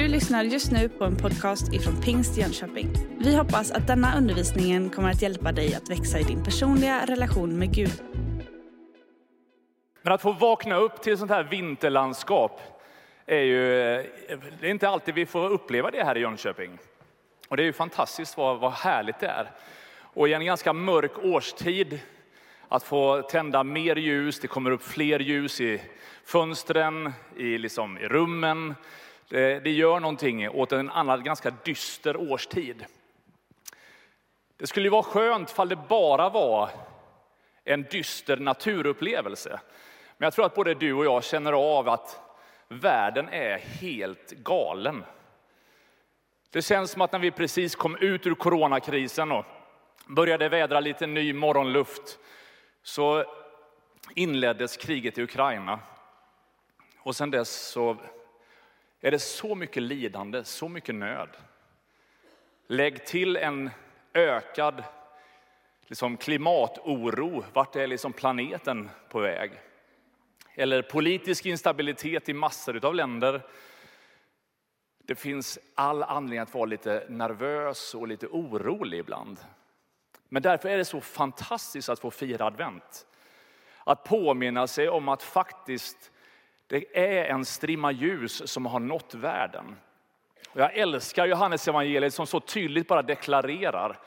Du lyssnar just nu på en podcast ifrån Pingst Jönköping. Vi hoppas att denna undervisning kommer att hjälpa dig att växa i din personliga relation med Gud. Men att få vakna upp till sånt här vinterlandskap är ju, det är inte alltid vi får uppleva det här i Jönköping. Och det är ju fantastiskt vad, vad härligt det är. Och i en ganska mörk årstid att få tända mer ljus, det kommer upp fler ljus i fönstren, i, liksom, i rummen. Det, det gör någonting åt en annan ganska dyster årstid. Det skulle ju vara skönt om det bara var en dyster naturupplevelse. Men jag tror att både du och jag känner av att världen är helt galen. Det känns som att när vi precis kom ut ur coronakrisen och började vädra lite ny morgonluft så inleddes kriget i Ukraina. Och sen dess så är det så mycket lidande, så mycket nöd. Lägg till en ökad liksom klimatoro. Vart är liksom planeten på väg? Eller politisk instabilitet i massor av länder. Det finns all anledning att vara lite nervös och lite orolig ibland. Men därför är det så fantastiskt att få fira advent. Att påminna sig om att faktiskt det är en strimma ljus som har nått världen. Och jag älskar Johannes evangeliet som så tydligt bara deklarerar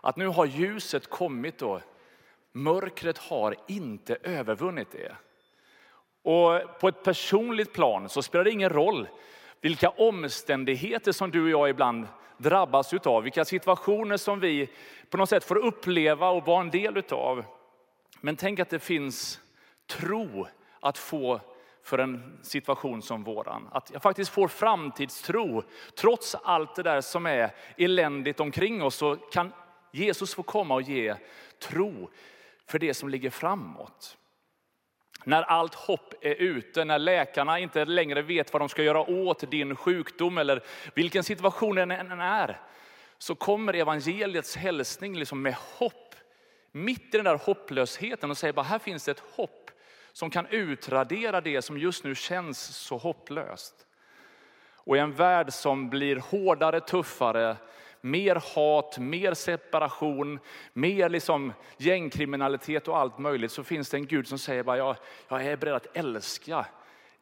att nu har ljuset kommit och mörkret har inte övervunnit det. Och på ett personligt plan så spelar det ingen roll vilka omständigheter som du och jag ibland drabbas utav, vilka situationer som vi på något sätt får uppleva och vara en del utav. Men tänk att det finns tro att få för en situation som våran. Att jag faktiskt får framtidstro. Trots allt det där som är eländigt omkring oss så kan Jesus få komma och ge tro för det som ligger framåt. När allt hopp är ute, när läkarna inte längre vet vad de ska göra åt din sjukdom eller vilken situation den än är, så kommer evangeliets hälsning liksom med hopp. Mitt i den där hopplösheten och säger bara här finns det ett hopp som kan utradera det som just nu känns så hopplöst. Och i en värld som blir hårdare, tuffare, mer hat, mer separation, mer liksom gängkriminalitet och allt möjligt så finns det en Gud som säger bara jag, jag är beredd att älska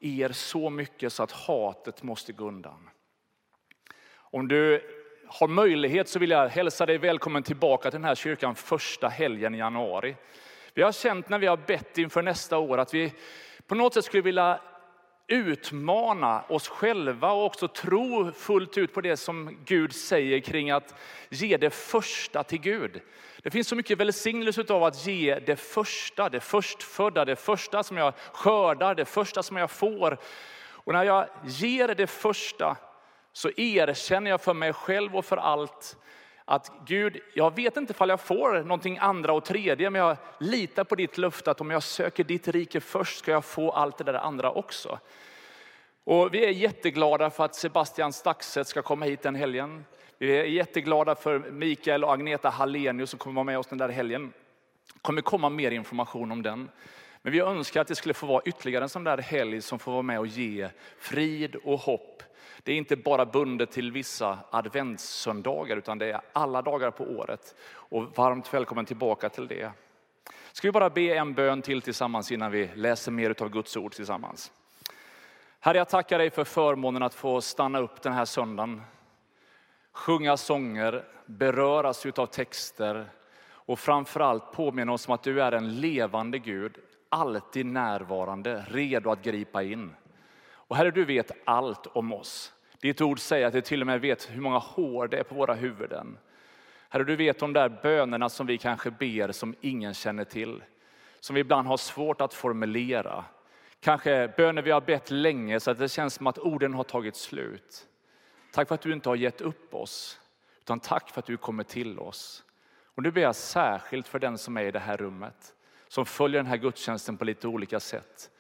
er så mycket så att hatet måste gå undan. Om du har möjlighet så vill jag hälsa dig välkommen tillbaka till den här kyrkan första helgen i januari. Vi har känt när vi har bett inför nästa år att vi på något sätt skulle vilja utmana oss själva och också tro fullt ut på det som Gud säger kring att ge det första till Gud. Det finns så mycket välsignelse av att ge det första, det förstfödda, det första som jag skördar, det första som jag får. Och när jag ger det första så erkänner jag för mig själv och för allt att Gud, jag vet inte ifall jag får någonting andra och tredje, men jag litar på ditt löfte att om jag söker ditt rike först ska jag få allt det där andra också. Och vi är jätteglada för att Sebastian Staxet ska komma hit den helgen. Vi är jätteglada för Mikael och Agneta Hallenius som kommer vara med oss den där helgen. Det kommer komma mer information om den. Men vi önskar att det skulle få vara ytterligare en sån där helg som får vara med och ge frid och hopp det är inte bara bundet till vissa adventssöndagar utan det är alla dagar på året. Och varmt välkommen tillbaka till det. Ska vi bara be en bön till tillsammans innan vi läser mer av Guds ord tillsammans. Herre, jag tackar dig för förmånen att få stanna upp den här söndagen. Sjunga sånger, beröras av texter och framförallt påminna oss om att du är en levande Gud, alltid närvarande, redo att gripa in. Och Herre, du vet allt om oss. Ditt ord säger att du till och med vet hur många hår det är på våra huvuden. Herre, du vet de där bönerna som vi kanske ber som ingen känner till. Som vi ibland har svårt att formulera. Kanske böner vi har bett länge så att det känns som att orden har tagit slut. Tack för att du inte har gett upp oss, utan tack för att du kommer till oss. Och nu ber jag särskilt för den som är i det här rummet, som följer den här gudstjänsten på lite olika sätt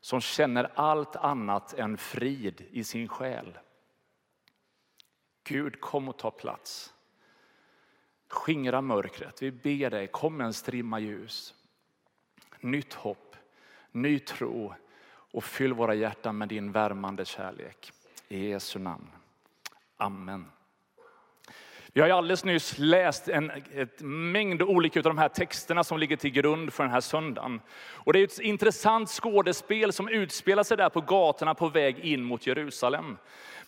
som känner allt annat än frid i sin själ. Gud, kom och ta plats. Skingra mörkret. Vi ber dig, kom med en strimma ljus. Nytt hopp, ny tro och fyll våra hjärtan med din värmande kärlek. I Jesu namn. Amen. Vi har ju alldeles nyss läst en ett mängd olika av de här texterna som ligger till grund för den här söndagen. Och det är ett intressant skådespel som utspelar sig där på gatorna på väg in mot Jerusalem.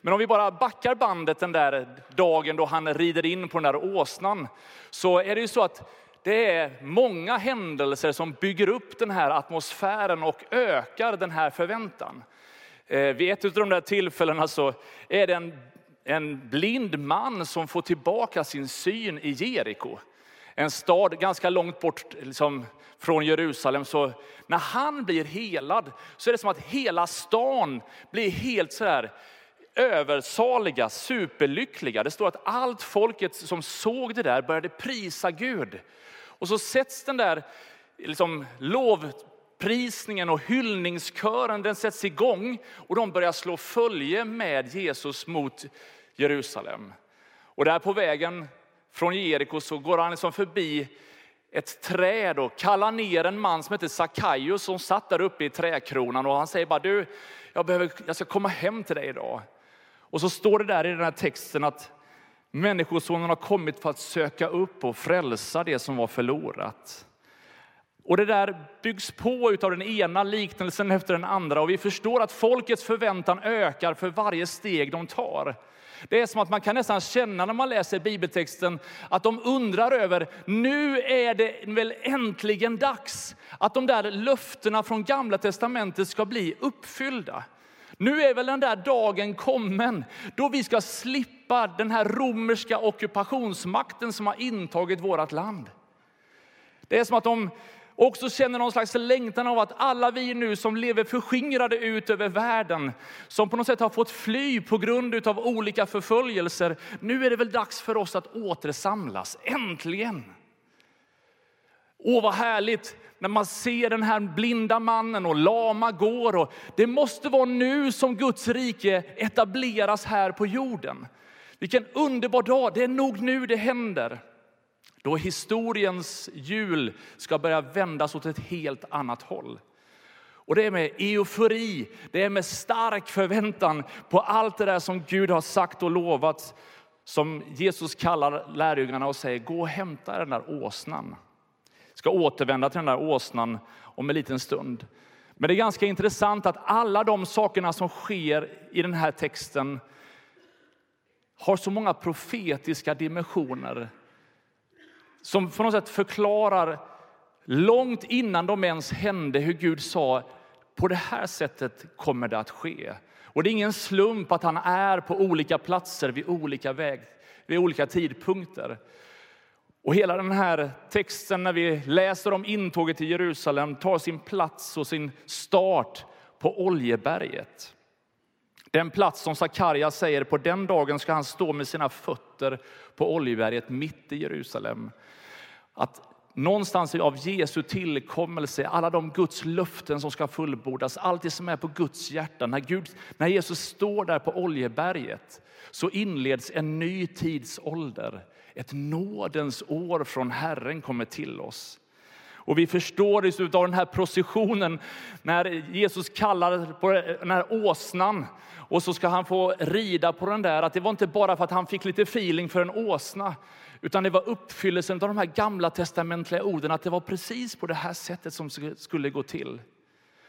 Men om vi bara backar bandet den där dagen då han rider in på den där åsnan, så är det ju så att det är många händelser som bygger upp den här atmosfären och ökar den här förväntan. Eh, vid ett av de där tillfällena så är det en, en blind man som får tillbaka sin syn i Jeriko. En stad ganska långt bort liksom, från Jerusalem. Så när han blir helad så är det som att hela stan blir helt så här översaliga, superlyckliga. Det står att allt folket som såg det där började prisa Gud. Och så sätts den där liksom, lovprisningen och hyllningskören, den sätts igång och de börjar slå följe med Jesus mot Jerusalem. Och där på vägen från Jeriko så går han liksom förbi ett träd och kallar ner en man som heter Sackaios som satt där uppe i träkronan och han säger bara du, jag, behöver, jag ska komma hem till dig idag. Och så står det där i den här texten att Människosonen har kommit för att söka upp och frälsa det som var förlorat. Och det där byggs på av den ena liknelsen efter den andra och vi förstår att folkets förväntan ökar för varje steg de tar. Det är som att man kan nästan känna när man läser bibeltexten att de undrar över, nu är det väl äntligen dags att de där löftena från gamla testamentet ska bli uppfyllda. Nu är väl den där dagen kommen då vi ska slippa den här romerska ockupationsmakten som har intagit vårt land. Det är som att de också känner någon slags längtan av att alla vi nu som lever förskingrade ut över världen, som på något sätt har fått fly på grund av olika förföljelser, nu är det väl dags för oss att återsamlas, äntligen. Åh, vad härligt när man ser den här blinda mannen och lama går. Och det måste vara nu som Guds rike etableras här på jorden. Vilken underbar dag, det är nog nu det händer. Då historiens hjul ska börja vändas åt ett helt annat håll. Och det är med eufori, det är med stark förväntan på allt det där som Gud har sagt och lovat som Jesus kallar lärjungarna och säger, gå och hämta den där åsnan ska återvända till den där åsnan om en liten stund. Men det är ganska intressant att alla de sakerna som sker i den här texten har så många profetiska dimensioner som på något sätt förklarar långt innan de ens hände hur Gud sa på det här sättet kommer det att ske. Och det är ingen slump att han är på olika platser vid olika, väg, vid olika tidpunkter. Och hela den här texten när vi läser om intåget till Jerusalem tar sin plats och sin start på Oljeberget. Den plats som Sakarja säger på den dagen ska han stå med sina fötter på Oljeberget mitt i Jerusalem. Att någonstans av Jesu tillkommelse, alla de Guds löften som ska fullbordas, allt det som är på Guds hjärta. När, Gud, när Jesus står där på Oljeberget så inleds en ny tidsålder. Ett nådens år från Herren kommer till oss. Och vi förstår det av den här processionen när Jesus kallar på den här åsnan och så ska han få rida på den där. Att det var inte bara för att han fick lite feeling för en åsna, utan det var uppfyllelsen av de här gamla testamentliga orden att det var precis på det här sättet som skulle gå till.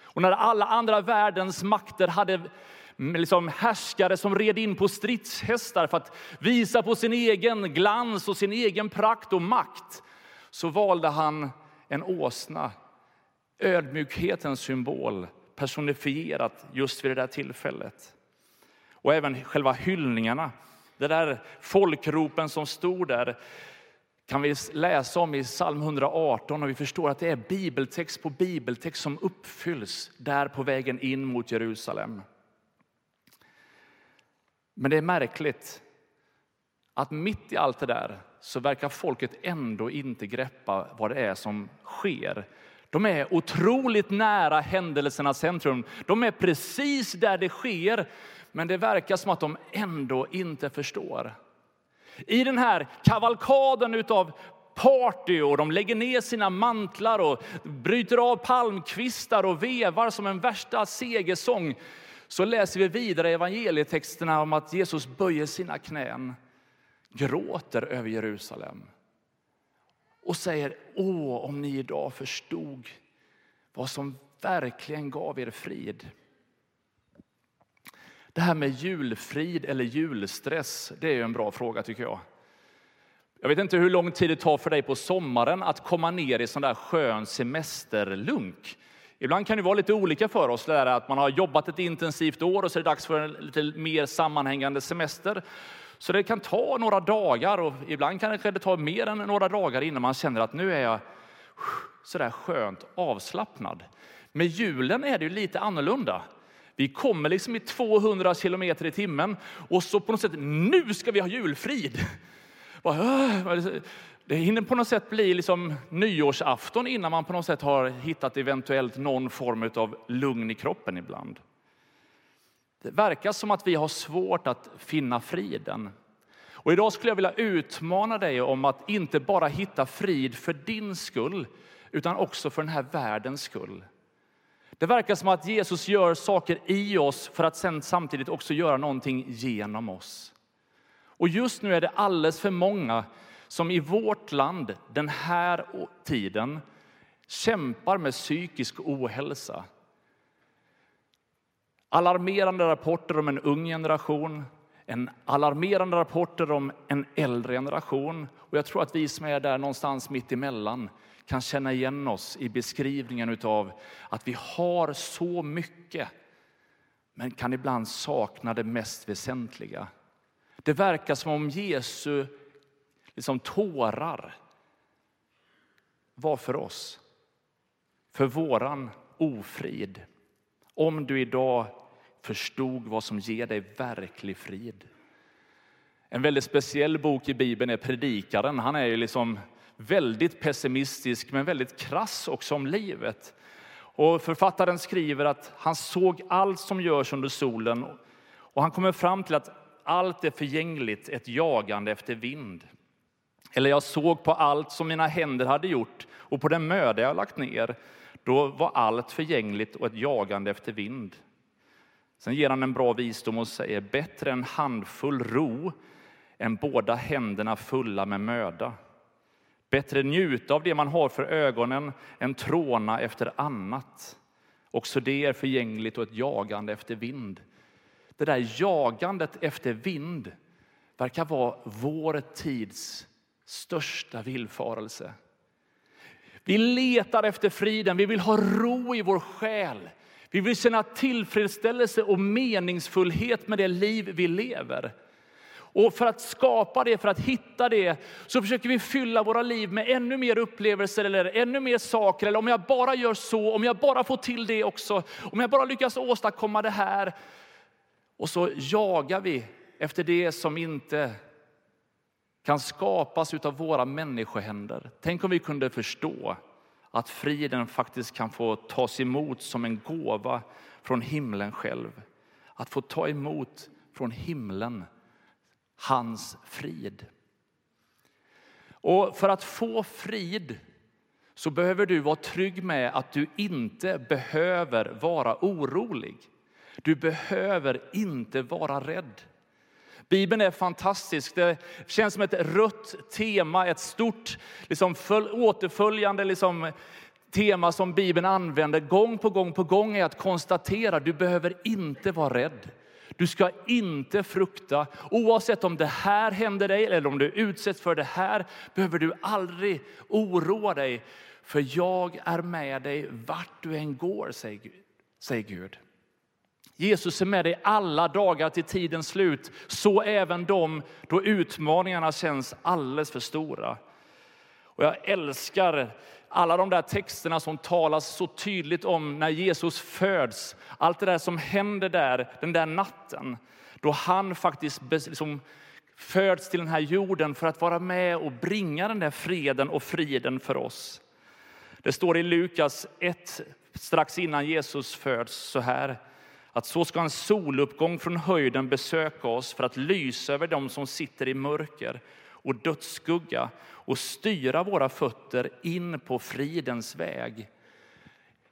Och när alla andra världens makter hade mm, liksom härskare som red in på stridshästar för att visa på sin egen glans och sin egen prakt och makt, så valde han en åsna, ödmjukhetens symbol, personifierat just vid det där tillfället. Och även själva hyllningarna, det där folkropen som stod där, kan vi läsa om i psalm 118 och vi förstår att det är bibeltext på bibeltext som uppfylls där på vägen in mot Jerusalem. Men det är märkligt att mitt i allt det där så verkar folket ändå inte greppa vad det är som sker. De är otroligt nära händelsernas centrum. De är precis där det sker, men det verkar som att de ändå inte förstår. I den här kavalkaden av party och de lägger ner sina mantlar och bryter av palmkvistar och vevar som en värsta segersång så läser vi vidare i evangelietexterna om att Jesus böjer sina knän, gråter över Jerusalem och säger, åh om ni idag förstod vad som verkligen gav er frid. Det här med julfrid eller julstress, det är en bra fråga tycker jag. Jag vet inte hur lång tid det tar för dig på sommaren att komma ner i sån där skön semesterlunk. Ibland kan det vara lite olika för oss, där att man har jobbat ett intensivt år och så är det dags för en lite mer sammanhängande semester. Så det kan ta några dagar och ibland kanske det ta mer än några dagar innan man känner att nu är jag sådär skönt avslappnad. Med julen är det ju lite annorlunda. Vi kommer liksom i 200 kilometer i timmen och så på något sätt, nu ska vi ha julfrid. Det hinner på något sätt bli liksom nyårsafton innan man på något sätt har hittat eventuellt någon form av lugn i kroppen ibland. Det verkar som att vi har svårt att finna friden. Och idag skulle jag vilja utmana dig om att inte bara hitta frid för din skull, utan också för den här världens skull. Det verkar som att Jesus gör saker i oss för att sen samtidigt också göra någonting genom oss. Och just nu är det alldeles för många som i vårt land den här tiden kämpar med psykisk ohälsa. Alarmerande rapporter om en ung generation, en alarmerande rapporter om en äldre generation. Och jag tror att vi som är där någonstans mitt emellan kan känna igen oss i beskrivningen av att vi har så mycket men kan ibland sakna det mest väsentliga. Det verkar som om Jesu liksom tårar var för oss, för våran ofrid. Om du idag förstod vad som ger dig verklig frid. En väldigt speciell bok i Bibeln är Predikaren. Han är ju liksom väldigt pessimistisk men väldigt krass också om livet. Och författaren skriver att han såg allt som görs under solen och han kommer fram till att allt är förgängligt, ett jagande efter vind. Eller jag såg på allt som mina händer hade gjort och på den möda jag lagt ner. Då var allt förgängligt och ett jagande efter vind. Sen ger han en bra visdom och säger bättre en handfull ro än båda händerna fulla med möda. Bättre njuta av det man har för ögonen än tråna efter annat. Också det är förgängligt och ett jagande efter vind. Det där jagandet efter vind verkar vara vår tids största villfarelse. Vi letar efter friden, vi vill ha ro i vår själ. Vi vill känna tillfredsställelse och meningsfullhet med det liv vi lever. Och för att skapa det, för att hitta det, så försöker vi fylla våra liv med ännu mer upplevelser eller ännu mer saker. Eller om jag bara gör så, om jag bara får till det också, om jag bara lyckas åstadkomma det här. Och så jagar vi efter det som inte kan skapas av våra människohänder. Tänk om vi kunde förstå att friden faktiskt kan få tas emot som en gåva från himlen själv. Att få ta emot från himlen hans frid. Och för att få frid så behöver du vara trygg med att du inte behöver vara orolig. Du behöver inte vara rädd. Bibeln är fantastisk. Det känns som ett rött tema, ett stort liksom, återföljande liksom, tema som Bibeln använder gång på gång på gång är att konstatera du behöver inte vara rädd. Du ska inte frukta. Oavsett om det här händer dig eller om du utsätts för det här behöver du aldrig oroa dig. För jag är med dig vart du än går, säger Gud. Jesus är med dig alla dagar till tidens slut, så även de då utmaningarna känns alldeles för stora. Och jag älskar alla de där texterna som talas så tydligt om när Jesus föds. Allt det där som händer där, den där natten, då han faktiskt liksom föds till den här jorden för att vara med och bringa den där freden och friden för oss. Det står i Lukas 1, strax innan Jesus föds, så här att så ska en soluppgång från höjden besöka oss för att lysa över dem som sitter i mörker och dödsskugga och styra våra fötter in på fridens väg.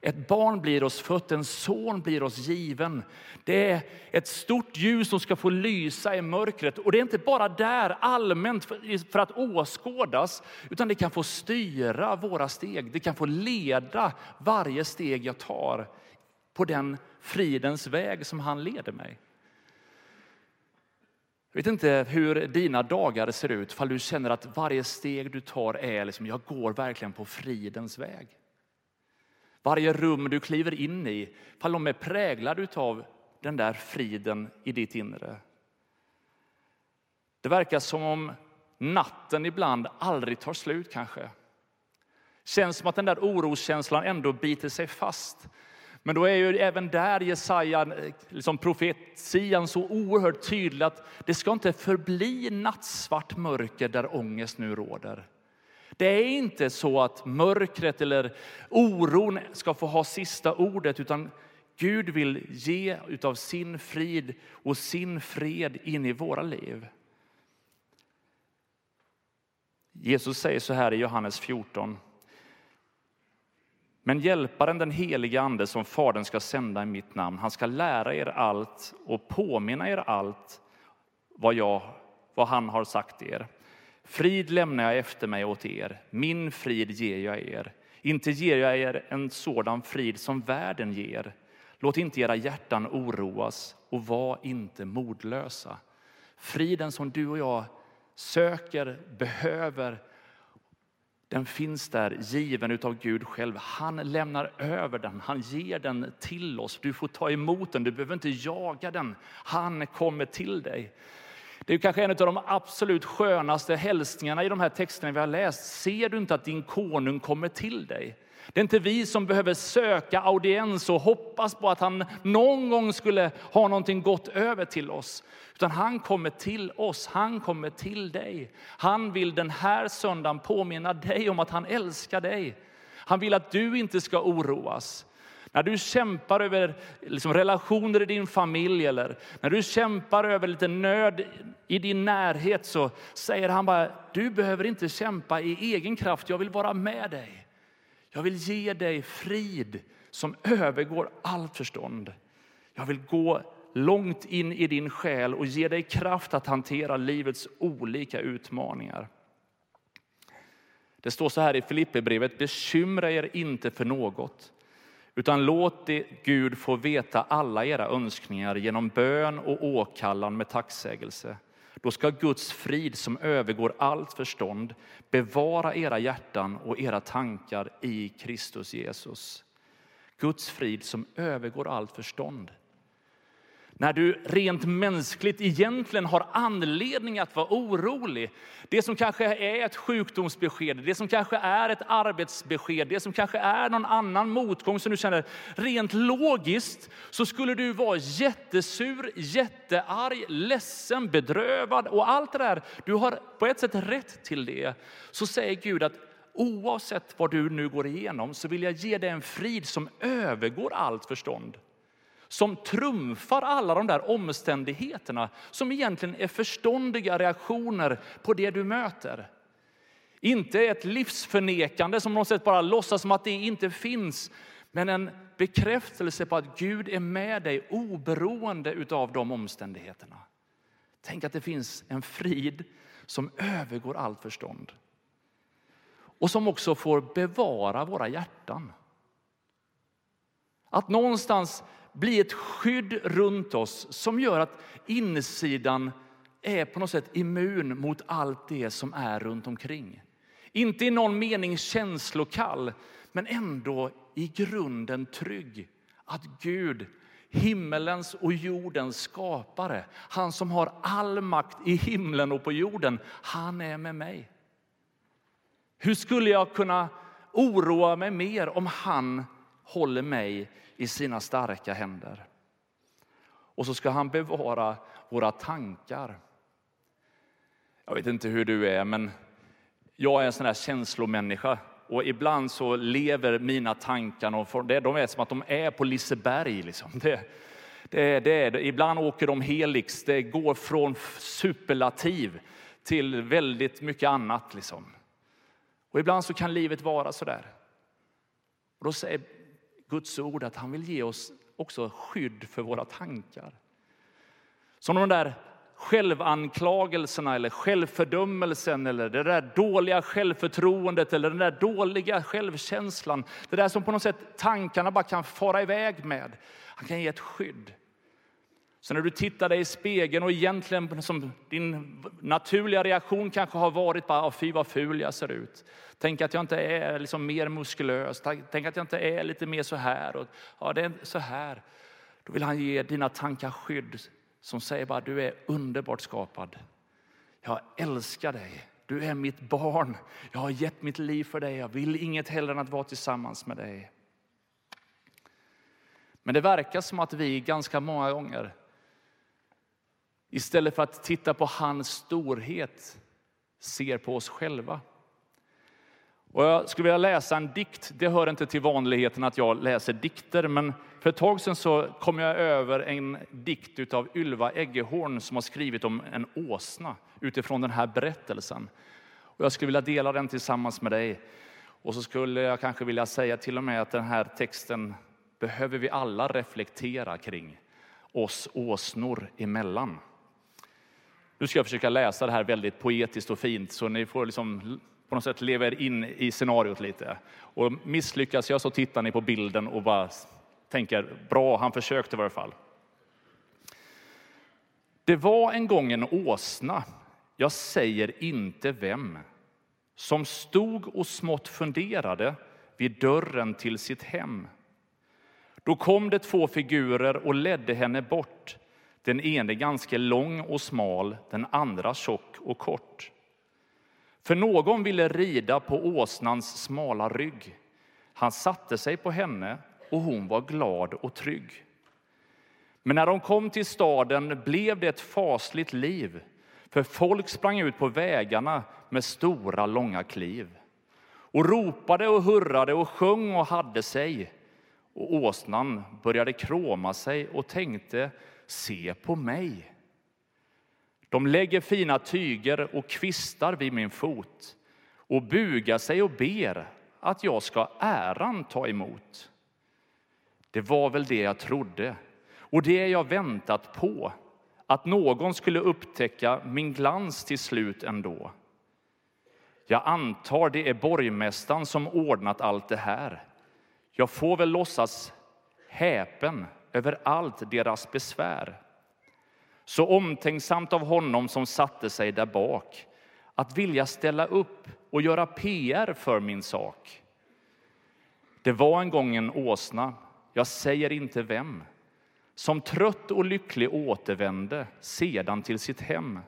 Ett barn blir oss fött, en son blir oss given. Det är ett stort ljus som ska få lysa i mörkret. Och det är inte bara där allmänt för att åskådas, utan det kan få styra våra steg. Det kan få leda varje steg jag tar på den fridens väg som han leder mig. Jag vet inte hur dina dagar ser ut, fall du känner att varje steg du tar är liksom, jag går verkligen på fridens väg. Varje rum du kliver in i, fall de är präglade av den där friden i ditt inre. Det verkar som om natten ibland aldrig tar slut kanske. Känns som att den där oroskänslan ändå biter sig fast. Men då är ju även där Jesaja, eh, liksom profetian så oerhört tydlig att det ska inte förbli nattsvart mörker där ångest nu råder. Det är inte så att mörkret eller oron ska få ha sista ordet, utan Gud vill ge utav sin frid och sin fred in i våra liv. Jesus säger så här i Johannes 14. Men hjälparen, den heliga Ande som Fadern ska sända i mitt namn, han ska lära er allt och påminna er allt vad, jag, vad han har sagt er. Frid lämnar jag efter mig åt er, min frid ger jag er. Inte ger jag er en sådan frid som världen ger. Låt inte era hjärtan oroas och var inte modlösa. Friden som du och jag söker, behöver, den finns där given utav Gud själv. Han lämnar över den, han ger den till oss. Du får ta emot den, du behöver inte jaga den. Han kommer till dig. Det är kanske en av de absolut skönaste hälsningarna i de här texterna vi har läst. Ser du inte att din konung kommer till dig? Det är inte vi som behöver söka audiens och hoppas på att han någon gång skulle ha någonting gott över till oss. Utan han kommer till oss, han kommer till dig. Han vill den här söndagen påminna dig om att han älskar dig. Han vill att du inte ska oroas. När du kämpar över liksom relationer i din familj eller när du kämpar över lite nöd i din närhet så säger han bara, du behöver inte kämpa i egen kraft, jag vill vara med dig. Jag vill ge dig frid som övergår allt förstånd. Jag vill gå långt in i din själ och ge dig kraft att hantera livets olika utmaningar. Det står så här i Filipperbrevet, bekymra er inte för något. Utan låt det Gud få veta alla era önskningar genom bön och åkallan med tacksägelse. Då ska Guds frid som övergår allt förstånd bevara era hjärtan och era tankar i Kristus Jesus. Guds frid som övergår allt förstånd. När du rent mänskligt egentligen har anledning att vara orolig. Det som kanske är ett sjukdomsbesked, det som kanske är ett arbetsbesked, det som kanske är någon annan motgång som du känner. Rent logiskt så skulle du vara jättesur, jättearg, ledsen, bedrövad och allt det där. Du har på ett sätt rätt till det. Så säger Gud att oavsett vad du nu går igenom så vill jag ge dig en frid som övergår allt förstånd som trumfar alla de där omständigheterna som egentligen är förståndiga reaktioner på det du möter. Inte ett livsförnekande som något sätt bara låtsas som att det inte finns, men en bekräftelse på att Gud är med dig oberoende av de omständigheterna. Tänk att det finns en frid som övergår allt förstånd. Och som också får bevara våra hjärtan. Att någonstans bli ett skydd runt oss som gör att insidan är på något sätt immun mot allt det som är runt omkring. Inte i någon mening känslokall, men ändå i grunden trygg. Att Gud, himmelens och jordens skapare, han som har all makt i himlen och på jorden, han är med mig. Hur skulle jag kunna oroa mig mer om han håller mig i sina starka händer. Och så ska han bevara våra tankar. Jag vet inte hur du är, men jag är en sån här känslomänniska. Och ibland så lever mina tankar, och de är som att de är på Liseberg. Liksom. Det, det, det, ibland åker de helix, det går från superlativ till väldigt mycket annat. Liksom. Och ibland så kan livet vara så där. Och då säger Guds ord att han vill ge oss också skydd för våra tankar. Som de där självanklagelserna eller självfördömelsen eller det där dåliga självförtroendet eller den där dåliga självkänslan. Det där som på något sätt tankarna bara kan fara iväg med. Han kan ge ett skydd. Så när du tittar dig i spegeln och egentligen som din naturliga reaktion kanske har varit bara fy vad ful jag ser ut. Tänk att jag inte är liksom mer muskulös. Tänk att jag inte är lite mer så här. Och, ja, det är så här. Då vill han ge dina tankar skydd som säger bara du är underbart skapad. Jag älskar dig. Du är mitt barn. Jag har gett mitt liv för dig. Jag vill inget hellre än att vara tillsammans med dig. Men det verkar som att vi ganska många gånger istället för att titta på hans storhet ser på oss själva. Och jag skulle vilja läsa en dikt. Det hör inte till vanligheten att jag läser dikter, men för ett tag sedan så kom jag över en dikt av Ylva Eggehorn som har skrivit om en åsna utifrån den här berättelsen. Och jag skulle vilja dela den tillsammans med dig. Och så skulle jag kanske vilja säga till och med att den här texten behöver vi alla reflektera kring oss åsnor emellan. Nu ska jag försöka läsa det här väldigt poetiskt och fint så ni får liksom på något sätt leva er in i scenariot lite. Och misslyckas jag så tittar ni på bilden och bara tänker bra, han försökte i varje fall. Det var en gång en åsna, jag säger inte vem, som stod och smått funderade vid dörren till sitt hem. Då kom det två figurer och ledde henne bort. Den ene ganska lång och smal, den andra tjock och kort. För någon ville rida på åsnans smala rygg. Han satte sig på henne och hon var glad och trygg. Men när de kom till staden blev det ett fasligt liv, för folk sprang ut på vägarna med stora, långa kliv och ropade och hurrade och sjöng och hade sig. Och åsnan började kråma sig och tänkte, se på mig. De lägger fina tyger och kvistar vid min fot och bugar sig och ber att jag ska äran ta emot. Det var väl det jag trodde och det jag väntat på, att någon skulle upptäcka min glans till slut ändå. Jag antar det är borgmästaren som ordnat allt det här. Jag får väl låtsas häpen över allt deras besvär. Så omtänksamt av honom som satte sig där bak att vilja ställa upp och göra PR för min sak. Det var en gång en åsna, jag säger inte vem som trött och lycklig återvände sedan till sitt hem.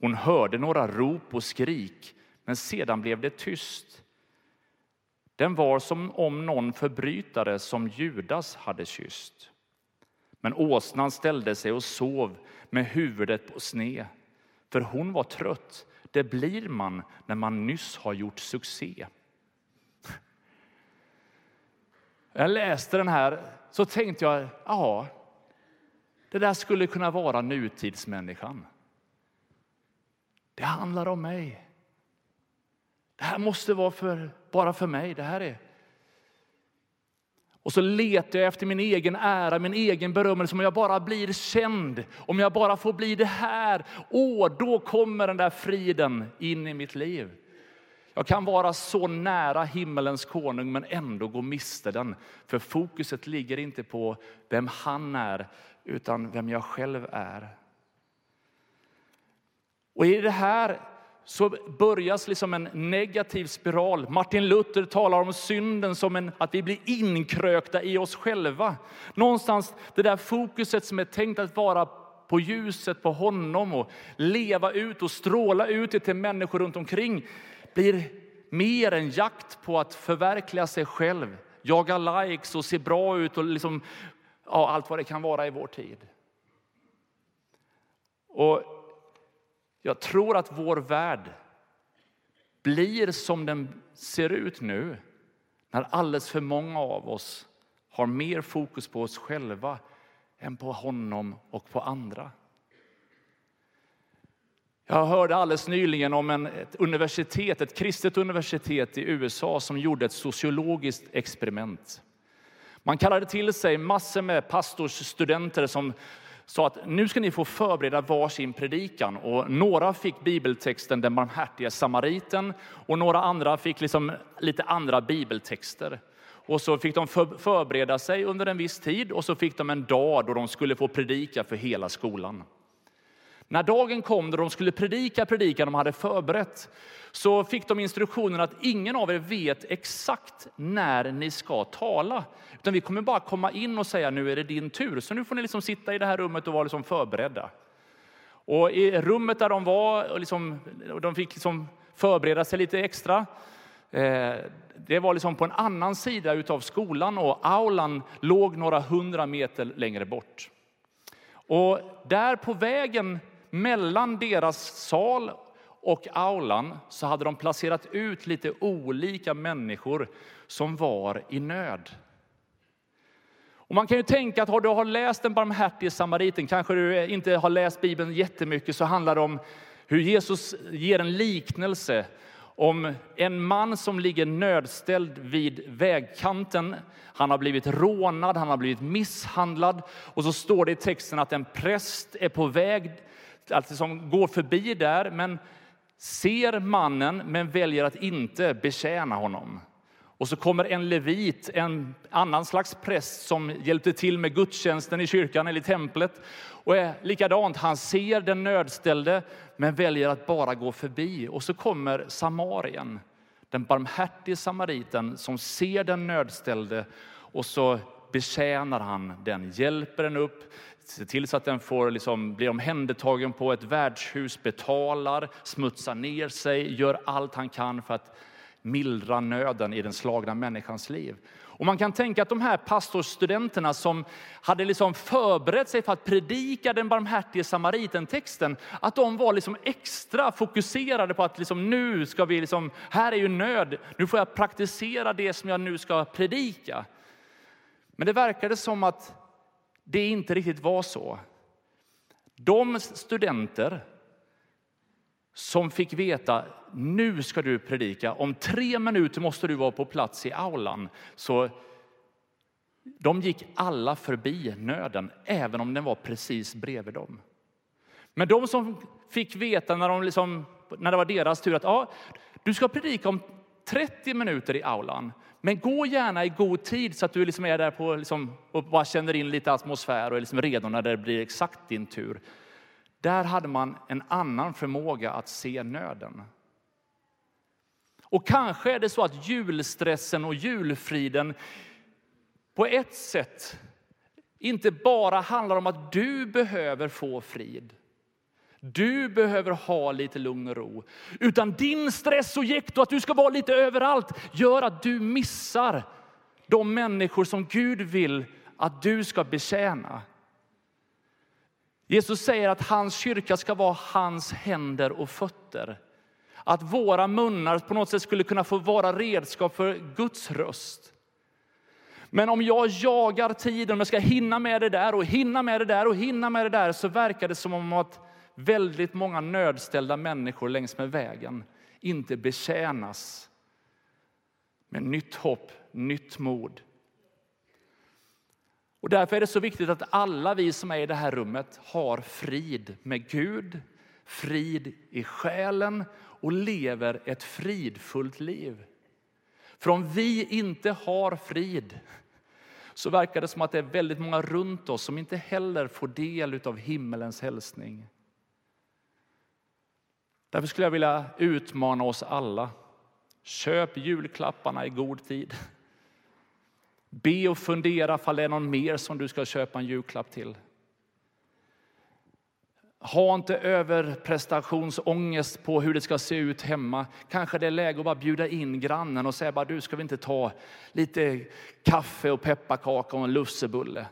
Hon hörde några rop och skrik, men sedan blev det tyst. Den var som om någon förbrytare som Judas hade kysst. Men åsnan ställde sig och sov med huvudet på sne, för hon var trött. Det blir man när man nyss har gjort succé. Jag läste den här så tänkte jag, ja, det där skulle kunna vara nutidsmänniskan. Det handlar om mig. Det här måste vara för, bara för mig. Det här är och så letar jag efter min egen ära, min egen berömmelse. Om jag bara blir känd, om jag bara får bli det här, åh, då kommer den där friden in i mitt liv. Jag kan vara så nära himmelens konung men ändå gå miste den. För fokuset ligger inte på vem han är, utan vem jag själv är. Och i det här så börjas liksom en negativ spiral. Martin Luther talar om synden som en, att vi blir inkrökta i oss själva. Någonstans det där fokuset som är tänkt att vara på ljuset, på honom och leva ut och stråla ut det till människor runt omkring blir mer en jakt på att förverkliga sig själv, jaga likes och se bra ut och liksom, ja, allt vad det kan vara i vår tid. Och jag tror att vår värld blir som den ser ut nu när alldeles för många av oss har mer fokus på oss själva än på honom och på andra. Jag hörde alldeles nyligen om en, ett universitet, ett kristet universitet i USA som gjorde ett sociologiskt experiment. Man kallade till sig massor med pastorsstudenter som sa att nu ska ni få förbereda varsin predikan. Och några fick bibeltexten Den barmhärtige samariten och några andra fick liksom lite andra bibeltexter. Och så fick de förbereda sig under en viss tid och så fick de en dag då de skulle få predika för hela skolan. När dagen kom då de skulle predika predikan de hade förberett så fick de instruktionen att ingen av er vet exakt när ni ska tala. Utan vi kommer bara komma in och säga nu är det din tur. Så nu får ni liksom sitta i det här rummet och vara liksom förberedda. Och i rummet där de var, och liksom, de fick liksom förbereda sig lite extra. Eh, det var liksom på en annan sida av skolan och aulan låg några hundra meter längre bort. Och där på vägen mellan deras sal och aulan så hade de placerat ut lite olika människor som var i nöd. Och man kan ju tänka att har du har läst den barmhärtige samariten, kanske du inte har läst Bibeln jättemycket, så handlar det om hur Jesus ger en liknelse om en man som ligger nödställd vid vägkanten. Han har blivit rånad, han har blivit misshandlad. Och så står det i texten att en präst är på väg, alltså som går förbi där, men ser mannen men väljer att inte betjäna honom. Och så kommer en levit, en annan slags präst som hjälpte till med gudstjänsten i kyrkan eller i templet. Och är likadant, han ser den nödställde men väljer att bara gå förbi. Och så kommer samarien, den barmhärtige samariten som ser den nödställde och så betjänar han den, hjälper den upp, ser till så att den får liksom bli omhändertagen på ett värdshus, betalar, smutsar ner sig, gör allt han kan för att mildra nöden i den slagna människans liv. Och man kan tänka att de här pastorsstudenterna som hade liksom förberett sig för att predika den barmhärtige samariten-texten, att de var liksom extra fokuserade på att liksom nu ska vi, liksom, här är ju nöd, nu får jag praktisera det som jag nu ska predika. Men det verkade som att det inte riktigt var så. De studenter som fick veta nu ska du predika, om tre minuter måste du vara på plats i aulan. Så de gick alla förbi nöden, även om den var precis bredvid dem. Men de som fick veta när, de liksom, när det var deras tur att ja, du ska predika om 30 minuter i aulan, men gå gärna i god tid så att du liksom är där på, liksom, och bara känner in lite atmosfär och är liksom redo när det blir exakt din tur. Där hade man en annan förmåga att se nöden. Och kanske är det så att julstressen och julfriden på ett sätt inte bara handlar om att du behöver få frid. Du behöver ha lite lugn och ro. Utan din stress och jäkt och att du ska vara lite överallt gör att du missar de människor som Gud vill att du ska betjäna. Jesus säger att hans kyrka ska vara hans händer och fötter. Att våra munnar på något sätt skulle kunna få vara redskap för Guds röst. Men om jag jagar tiden, om jag ska hinna med det där och hinna med det där och hinna med det där, så verkar det som om att väldigt många nödställda människor längs med vägen inte betjänas med nytt hopp, nytt mod. Och därför är det så viktigt att alla vi som är i det här rummet har frid med Gud, frid i själen och lever ett fridfullt liv. För om vi inte har frid så verkar det som att det är väldigt många runt oss som inte heller får del av himmelens hälsning. Därför skulle jag vilja utmana oss alla. Köp julklapparna i god tid. Be och fundera ifall det är någon mer som du ska köpa en julklapp till. Ha inte överprestationsångest på hur det ska se ut hemma. Kanske det är läge att bara bjuda in grannen och säga bara du ska vi inte ta lite kaffe och pepparkaka och en lussebulle.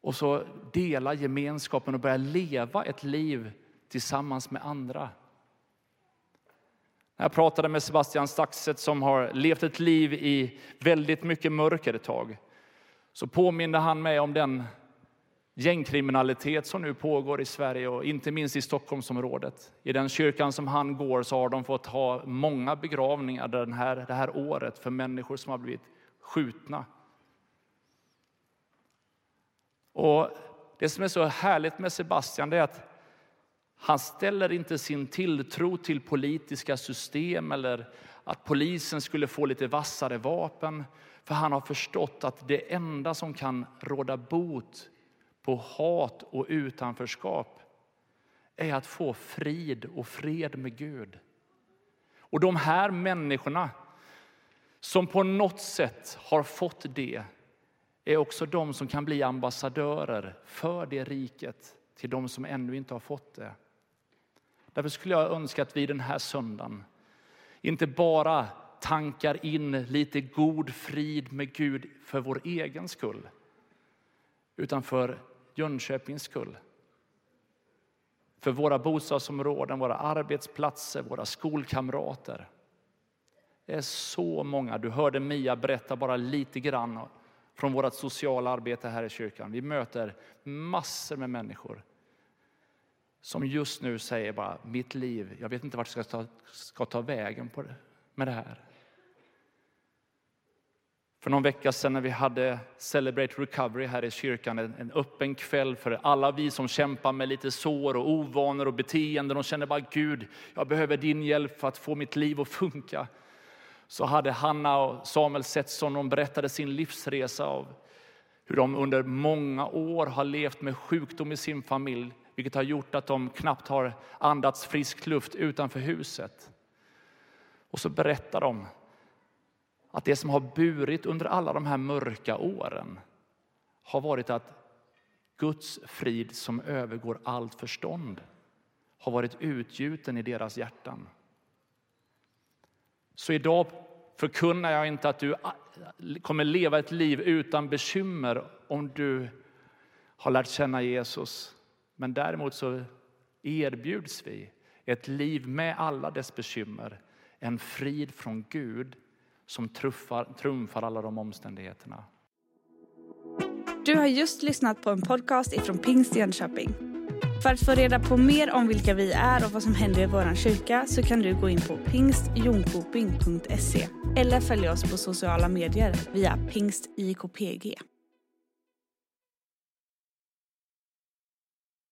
Och så dela gemenskapen och börja leva ett liv tillsammans med andra. Jag pratade med Sebastian Staxet som har levt ett liv i väldigt mycket mörker ett tag. Så påminde han mig om den gängkriminalitet som nu pågår i Sverige och inte minst i Stockholmsområdet. I den kyrkan som han går så har de fått ha många begravningar den här, det här året för människor som har blivit skjutna. Och det som är så härligt med Sebastian är att han ställer inte sin tilltro till politiska system eller att polisen skulle få lite vassare vapen. För han har förstått att det enda som kan råda bot på hat och utanförskap är att få frid och fred med Gud. Och de här människorna som på något sätt har fått det är också de som kan bli ambassadörer för det riket till de som ännu inte har fått det. Därför skulle jag önska att vi den här söndagen inte bara tankar in lite god frid med Gud för vår egen skull, utan för Jönköpings skull. För våra bostadsområden, våra arbetsplatser, våra skolkamrater. Det är så många. Du hörde Mia berätta bara lite grann från vårt sociala arbete här i kyrkan. Vi möter massor med människor som just nu säger bara mitt liv, jag vet inte vart jag ska ta, ska ta vägen på det, med det här. För någon vecka sedan när vi hade Celebrate Recovery här i kyrkan, en öppen kväll för alla vi som kämpar med lite sår och ovanor och beteenden och känner bara Gud, jag behöver din hjälp för att få mitt liv att funka. Så hade Hanna och Samuel Setson, de berättade sin livsresa av hur de under många år har levt med sjukdom i sin familj, vilket har gjort att de knappt har andats frisk luft utanför huset. Och så berättar de att det som har burit under alla de här mörka åren har varit att Guds frid som övergår allt förstånd har varit utgjuten i deras hjärtan. Så idag förkunnar jag inte att du kommer leva ett liv utan bekymmer om du har lärt känna Jesus. Men däremot så erbjuds vi ett liv med alla dess bekymmer. En frid från Gud som truffar, trumfar alla de omständigheterna. Du har just lyssnat på en podcast ifrån Pingst Jönköping. För att få reda på mer om vilka vi är och vad som händer i vår kyrka så kan du gå in på pingstjonkoping.se eller följa oss på sociala medier via pingstjkpg.